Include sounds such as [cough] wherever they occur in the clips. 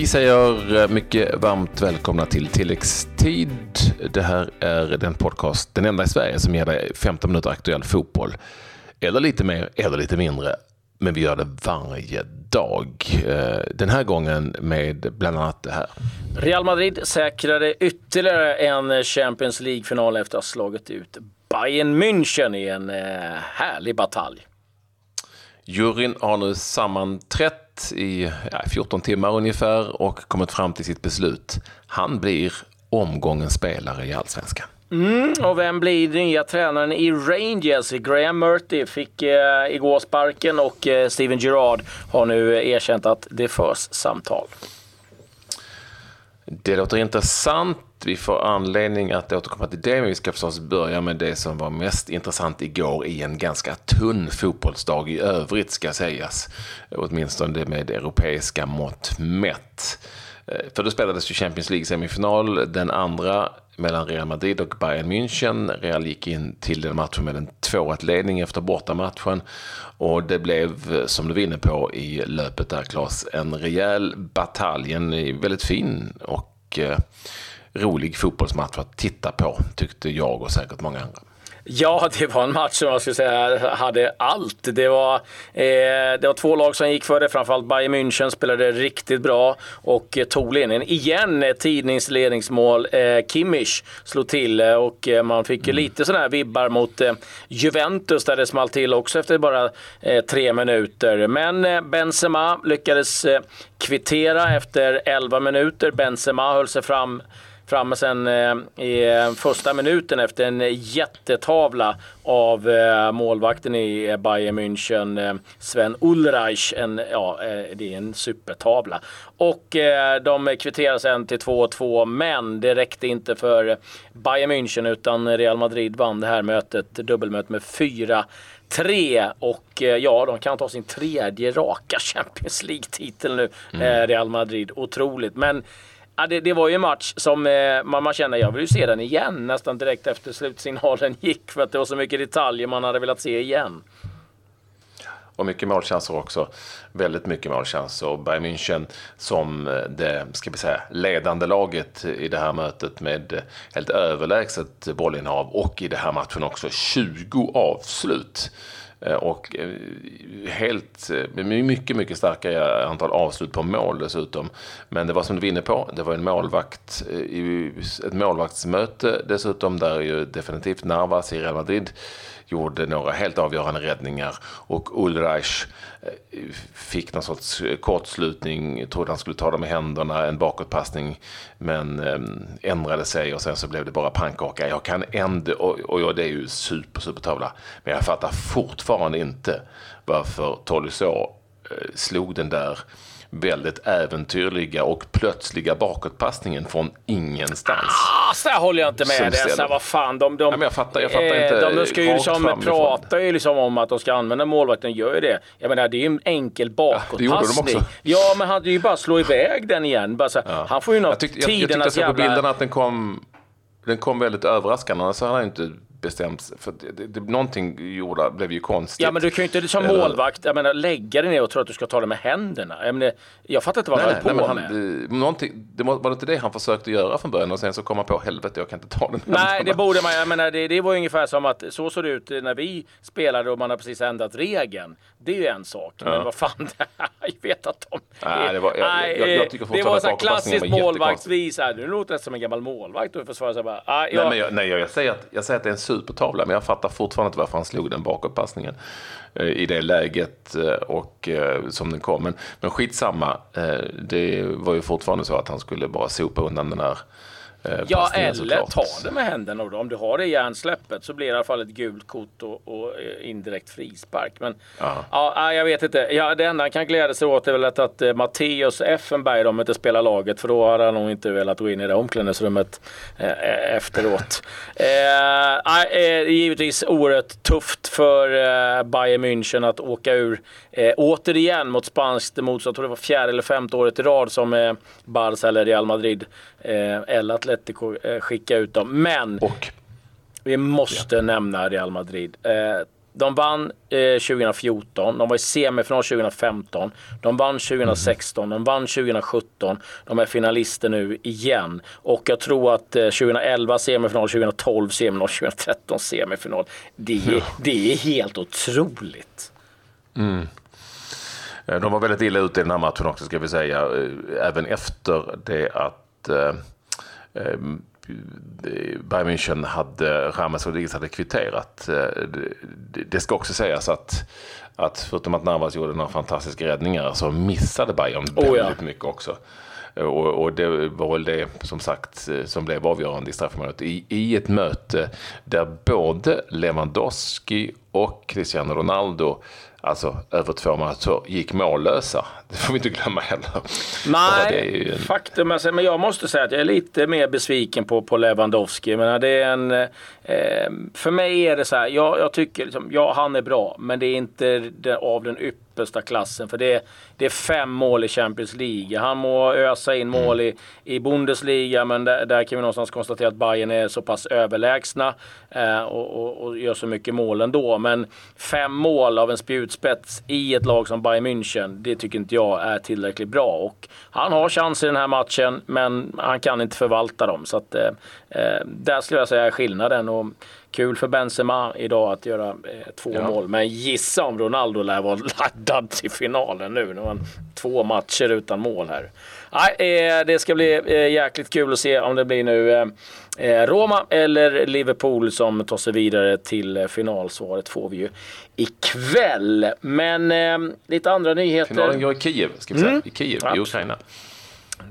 Vi säger mycket varmt välkomna till tilläggstid. Det här är den podcast, den enda i Sverige, som ger dig 15 minuter aktuell fotboll. Eller lite mer, eller lite mindre. Men vi gör det varje dag. Eh, den här gången med bland annat det här. Real Madrid säkrade ytterligare en Champions League-final efter att ha slagit ut Bayern München i en eh, härlig batalj. Juryn har nu sammanträtt i ja, 14 timmar ungefär och kommit fram till sitt beslut. Han blir omgångens spelare i Allsvenskan. Mm, och vem blir nya tränaren i Rangers? Graham Murty fick eh, igår sparken och eh, Steven Gerrard har nu erkänt att det förs samtal. Det låter intressant. Vi får anledning att återkomma till det, men vi ska förstås börja med det som var mest intressant igår i en ganska tunn fotbollsdag i övrigt, ska sägas. Åtminstone med europeiska mått mätt. Eh, för då spelades ju Champions League-semifinal, den andra mellan Real Madrid och Bayern München. Real gick in till den matchen med en 2-1-ledning efter bortamatchen. Och det blev, som du var inne på i löpet där Claes, en rejäl batalj. En eh, väldigt fin och eh, rolig fotbollsmatch att titta på, tyckte jag och säkert många andra. Ja, det var en match som jag skulle säga hade allt. Det var, eh, det var två lag som gick för det. Framförallt Bayern München spelade riktigt bra och eh, tog ledningen. Igen ett tidningsledningsmål. Eh, Kimmich slog till eh, och eh, man fick mm. lite sådana här vibbar mot eh, Juventus där det small till också efter bara tre minuter. Men Benzema lyckades kvittera efter 11 minuter. Benzema höll sig fram framme sen eh, i eh, första minuten efter en jättetavla av eh, målvakten i Bayern München, Sven Ulreich. En, ja, det är en supertavla. Och de kvitterar sen till 2-2, men det räckte inte för Bayern München utan Real Madrid vann det här mötet, dubbelmötet med 4 3 och ja, de kan ta sin tredje raka Champions League-titel nu, mm. Real Madrid. Otroligt. Men Ja, det, det, var ju en match som eh, man, man känner, jag vill ju se den igen nästan direkt efter slutsignalen [laughs] gick för att det var så mycket detaljer man hade velat se igen. Och mycket målchanser också. Väldigt mycket målchanser. Och Bayern München som eh, det ska vi säga, ledande laget i det här mötet med eh, helt överlägset bollinnehav och i det här matchen också 20 avslut. Eh, och eh, helt, eh, mycket, mycket starkare antal avslut på mål dessutom. Men det var som du var inne på, det var en målvakt, ett målvaktsmöte dessutom där ju definitivt Navas i Real Madrid gjorde några helt avgörande räddningar och Ulreich fick någon sorts kortslutning, trodde han skulle ta dem i händerna, en bakåtpassning, men ändrade sig och sen så blev det bara pannkaka. Jag kan ändå, och, och det är ju super, super tavla, men jag fattar fortfarande inte varför Tolisso eh, slog den där väldigt äventyrliga och plötsliga bakåtpassningen från ingenstans. Ah, så här håller jag inte med dig. Så vad fan, de, de, ja, jag fattar, jag fattar eh, inte. De, de ska ju liksom prata ju liksom om att de ska använda målvakten, gör ju det. Jag menar, det är ju en enkel bakåtpassning. Ja, det gjorde de också. Ja, men han hade ju bara slå iväg den igen. Bara så, ja. Han får ju något jag tyckte, jag, jag tyckte jag såg på bilderna att den kom, den kom väldigt överraskande. Annars hade han inte bestämt För det, det, någonting gjorde, blev ju konstigt. Ja, men du kan ju inte som målvakt jag menar, lägga dig ner och tro att du ska ta det med händerna. Jag, menar, jag fattar inte vad han höll på han, med. Det, någonting, det var, var det inte det han försökte göra från början och sen så kom han på helvete, jag kan inte ta den. Nej, det borde man. Jag menar, det, det var ungefär som att så såg det ut när vi spelade och man har precis ändrat regeln. Det är ju en sak. Ja. Men vad fan, [laughs] jag vet att de... Nej, det var, jag, nej, jag, jag tycker det var så klassiskt målvaktsvis. Du låter som en gammal målvakt och försvarar sig bara. Ah, jag, nej, men jag, nej, jag, säger att, jag säger att det är en supertavla, men jag fattar fortfarande inte varför han slog den bakåtpassningen eh, i det läget eh, och eh, som den kom. Men, men skitsamma, det var ju fortfarande så att han skulle bara sopa undan den här ja, eller ta det med händerna då. Om du har det i hjärnsläppet så blir det i alla fall ett gult kort och, och eh, indirekt frispark. Men ja. ja, jag vet inte. Ja, det enda han kan glädja sig åt är väl att, att uh, Matteus Effenberg de inte spelar laget för då hade han nog inte velat gå in i det omklädningsrummet uh, efteråt. [laughs] uh, uh, givetvis oerhört tufft för uh, Bayern München att åka ur uh, återigen mot spanskt motstånd. Jag tror det var fjärde eller femte året i rad som uh, Barca eller Real Madrid eller Atletico skicka ut dem. Men och. vi måste ja. nämna Real Madrid. de vann eh, 2014, de var i semifinal 2015, de vann 2016, mm. de vann 2017, de är finalister nu igen. Och jag tror att eh, 2011 semifinal, 2012 semifinal, 2013 semifinal. Det, det är helt otroligt. Mm. Eh, de var väldigt illa ute i den här matchen också ska vi säga. Eh, även efter det att eh, eh Bayern München hade, Rames Rodriguez hade kvitterat. Det ska också sägas att, att förutom att Navas gjorde några fantastiska räddningar så missade Bayern oh, väldigt ja. mycket också. Och, och, det var väl det som sagt som blev avgörande i straffområdet. I, I ett möte där både Lewandowski och Cristiano Ronaldo alltså över två matcher gick mållösa. Det får vi inte glömma heller. Nej, en... faktum är, men jag måste säga att jag är lite mer besviken på, på Lewandowski. Men det är en, eh, för mig är det så här, jag, jag tycker liksom, ja han är bra, men det är inte det, av den yppersta klassen. För det är, det är fem mål i Champions League. Han må ösa in mål i, i Bundesliga, men där, där kan vi någonstans konstatera att Bayern är så pass överlägsna eh, och, och, och, gör så mycket mål ändå. Men fem mål av en spjutspets i ett lag som Bayern München, det tycker inte jag är tillräckligt bra. Och han har chans i den här matchen, men han kan inte förvalta dem. Så att, eh, eh där skulle jag säga är skillnaden. Och, Kul för Benzema idag att göra eh, två ja. mål. Men gissa om Ronaldo lär vara laddad till finalen nu. Nu har han två matcher utan mål här. Nej, eh, det ska bli eh, jäkligt kul att se om det blir nu eh, eh, Roma eller Liverpool som tar sig vidare till eh, final. Svaret får vi ju ikväll. Men lite andra nyheter. Finalen går i Kiev, ska vi säga. Mm. I Kiev, i Ukraina.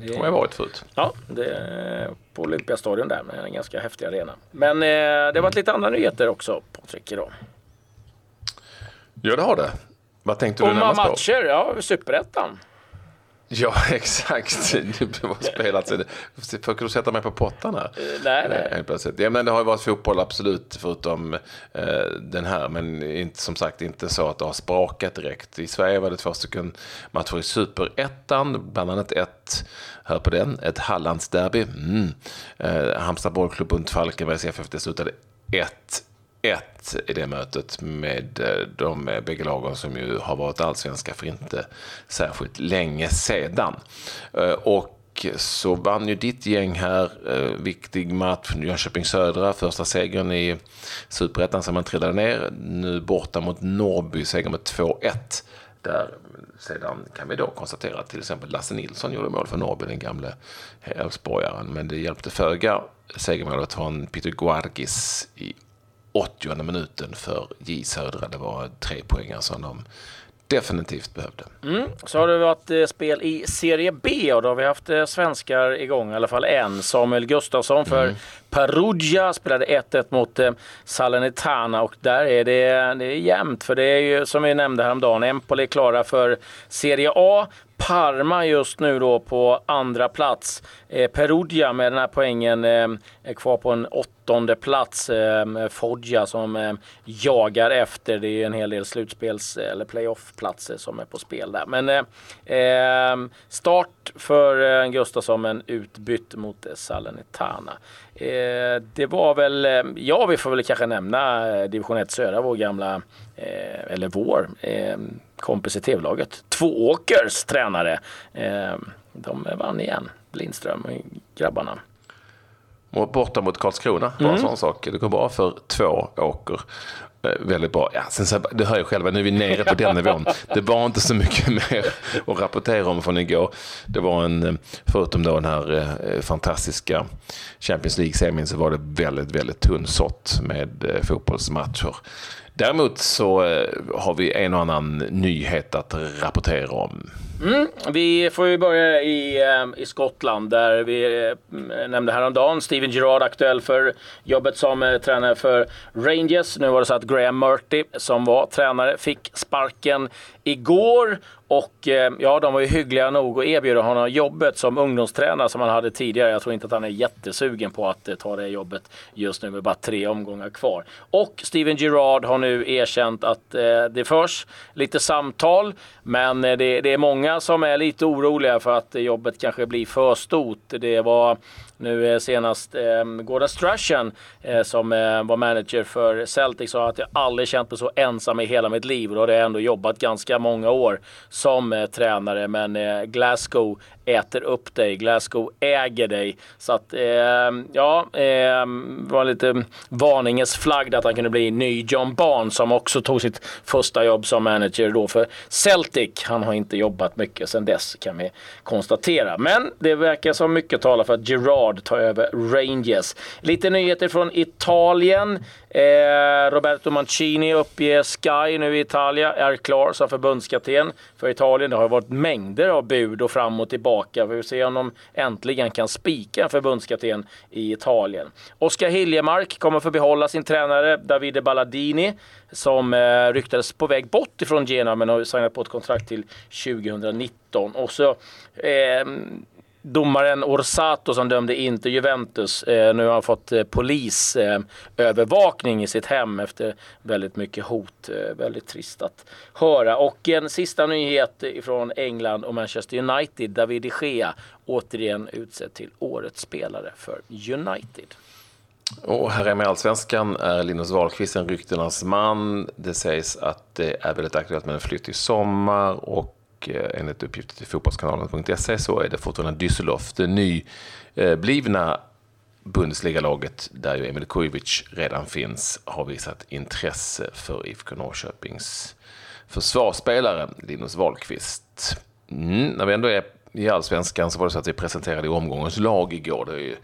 Det har jag varit förut. Ja, det är på Olympiastadion där med en ganska häftig arena. Men eh, det har varit lite andra nyheter också Patrik idag. Ja det har det. Vad tänkte du närmast på? matcher, ja Superettan. [laughs] Ja, exakt. [laughs] Det har spelat Försöker du sätta mig på pottan här? Uh, nej, nej. Plötsligt. Ja, men det har ju varit fotboll, absolut, förutom eh, den här. Men inte, som sagt inte så att det har sprakat direkt. I Sverige var det två stycken matcher i Superettan, bland annat ett, hör på den, ett Hallandsderby. Mm. Eh, Halmstad bollklubb mot Falkenbergs FF, det slutade 1 1 i det mötet med eh, de eh, bägge lagen som ju har varit allsvenska för inte särskilt länge sedan. Eh, och så vann ju ditt gäng här, eh, viktig match, Jönköping Södra, första segern i Superettan sen man trillade ner. Nu borta mot Norrby, seger med 2-1. Där sedan kan vi då konstatera att till exempel Lasse Nilsson gjorde mål för Norrby, den gamle Elfsborgaren. Men det hjälpte föga. Segermålet från Peter Guargis i 80 minuten för J Södra. Det var tre poängar som de definitivt behövde. Mm. Så har det varit eh, spel i Serie B och då har vi haft eh, svenskar igång, i alla fall en. Samuel Gustafsson för mm. Perugia spelade 1-1 mot eh, Salernitana och där är det, det är jämnt för det är ju som vi nämnde häromdagen, Empoli är klara för Serie A. Parma just nu då på andra plats. Eh, Perugia med den här poängen eh, är kvar på en åttonde plats. Eh, Foggia som eh, jagar efter. Det är en hel del slutspels eller playoff-platser som är på spel där. Men eh, ehm, start för eh, Gustafsson men utbytt mot eh, Salernitana. Eh, det var väl, ja vi får väl kanske nämna division 1 södra, vår gamla, eller vår ehm, kompis i tv-laget. Tvååkers tränare. De vann igen, Lindström och grabbarna. Borta mot Karlskrona, bara mm. en sån sak. Det går bra för två åker. Eh, väldigt bra. Ja, sen så, det hör jag själva, nu är vi nere på den nivån. Det var inte så mycket [laughs] mer att rapportera om från igår. Det var en, eh, förutom då den här eh, fantastiska Champions League-semin så var det väldigt, väldigt tunnsått med eh, fotbollsmatcher. Däremot så eh, har vi en och annan nyhet att rapportera om. Mm, vi får ju börja i, ehm, i Skottland där vi eh, nämnde häromdagen Steven Gerrard aktuell för jobbet som eh, tränare för Rangers. Nu var det så att Graham Murty som var tränare fick sparken igår Och ehm, ja, de var ju hyggliga nog att erbjuda honom jobbet som ungdomstränare som han hade tidigare. Jag tror inte att han är jättesugen på att eh, ta det jobbet just nu med bara tre omgångar kvar. Och Steven Gerrard har nu erkänt att eh, det förs lite samtal, men det, det, är många som är lite oroliga för att jobbet kanske blir för stort. Det var nu eh, senast eh, Gordon Strachan eh, som eh, var manager för Celtic sa att jag aldrig känt mig så ensam i hela mitt liv och då hade jag ändå jobbat ganska många år som eh, tränare men eh, Glasgow äter upp dig. Glasgow äger dig. Så att, eh, ja, eh, var lite varningens flagg att han kunde bli ny John Barnes som också tog sitt första jobb som manager då för Celtic. Han har inte jobbat mycket sedan dess kan vi konstatera. Men det verkar som mycket talar för att Gerard tar över Rangers. Lite nyheter från Italien. Eh, Roberto Mancini uppger Sky nu i Italien är klar som förbundskapten för Italien. Det har varit mängder av bud och fram och tillbaka. Vi får se om de äntligen kan spika en förbundskapten i Italien. Oskar Hiljemark kommer få behålla sin tränare Davide Balladini som eh, ryktades på väg bort ifrån Genoa men har signat på ett kontrakt till 2019. Och så eh, domaren Orsato som dömde inte Juventus. Eh, nu har han fått eh, polisövervakning eh, i sitt hem efter väldigt mycket hot. Eh, väldigt trist att höra. Och en sista nyhet från England och Manchester United. David de Gea återigen utsedd till årets spelare för United. Och här hemma i Allsvenskan är Linus Wahlqvist en ryktenas man. Det sägs att det är väldigt aktuellt med en flytt i sommar och och eh, enligt uppgifter till fotbollskanalen.se så är det fortfarande Düsseldorf, det nyblivna eh, Bundesliga-laget där ju Emil Kujovic redan finns, har visat intresse för IFK Norrköpings försvarsspelare Linus Wahlqvist. Mm, när vi ändå är i allsvenskan så var det så att vi presenterade omgångens lag igår. Det är ju,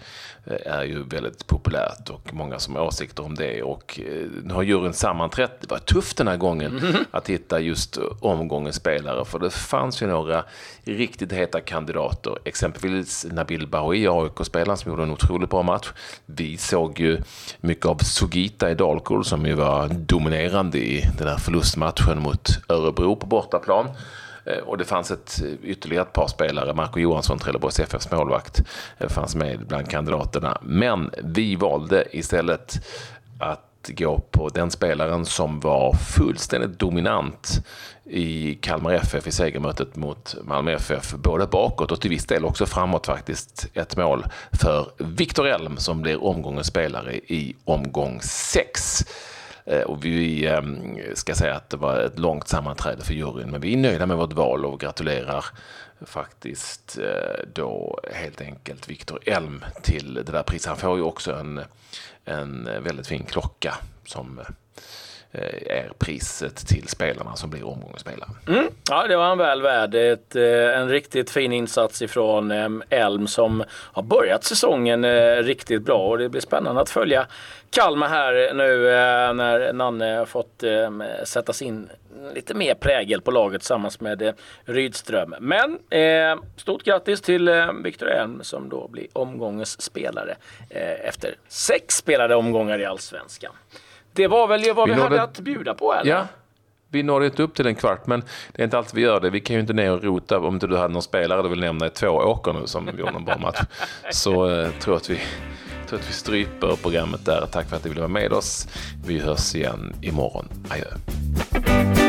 eh, är ju väldigt populärt och många som har åsikter om det. Och eh, nu har juryn sammanträtt. Det var tufft den här gången mm. att hitta just omgångens spelare. För det fanns ju några riktigt heta kandidater. Exempelvis Nabil Bahoui, AIK-spelaren som gjorde en otroligt bra match. Vi såg ju mycket av Sugita i Dalkurd som ju var dominerande i den här förlustmatchen mot Örebro på bortaplan. Eh, och det fanns ett, eh, ytterligare ett par spelare, Marco Johansson, Trelleborgs FFs målvakt, eh, fanns med bland kandidaterna. Men vi valde istället att gå på den spelaren som var fullständigt dominant i Kalmar FF i segermötet mot Malmö FF. Både bakåt och till viss del också framåt faktiskt. Ett mål för Viktor Elm som blir omgångens spelare i omgång 6. Eh, och vi ehm, ska säga att det var ett långt sammanträde för juryn, men vi är nöjda med vårt val och gratulerar faktiskt eh, då helt enkelt Viktor Elm till det där priset. Han får ju också en, en väldigt fin klocka som eh, Eh, är priset till spelarna som blir omgångens spelare. Mm. Ja, det var han väl värd. Ett, eh, en riktigt fin insats ifrån eh, Elm som har börjat säsongen riktigt bra och det blir spännande att följa Kalmar här nu när Nanne har fått sätta sin lite mer prägel på laget tillsammans med Rydström. Men stort grattis till Viktor Elm som då blir omgångens spelare efter sex spelade omgångar i Allsvenskan. Det var väl vad vi, vi hade att bjuda på eller? Ja. Vi nådde inte upp till en kvart, men det är inte alltid vi gör det. Vi kan ju inte ner och rota. Om inte du hade någon spelare du vill nämna i två åker nu som gjorde en bra match. [laughs] Så eh, tror att vi tror att vi stryper programmet där. Tack för att ni ville vara med oss. Vi hörs igen imorgon. Adjö.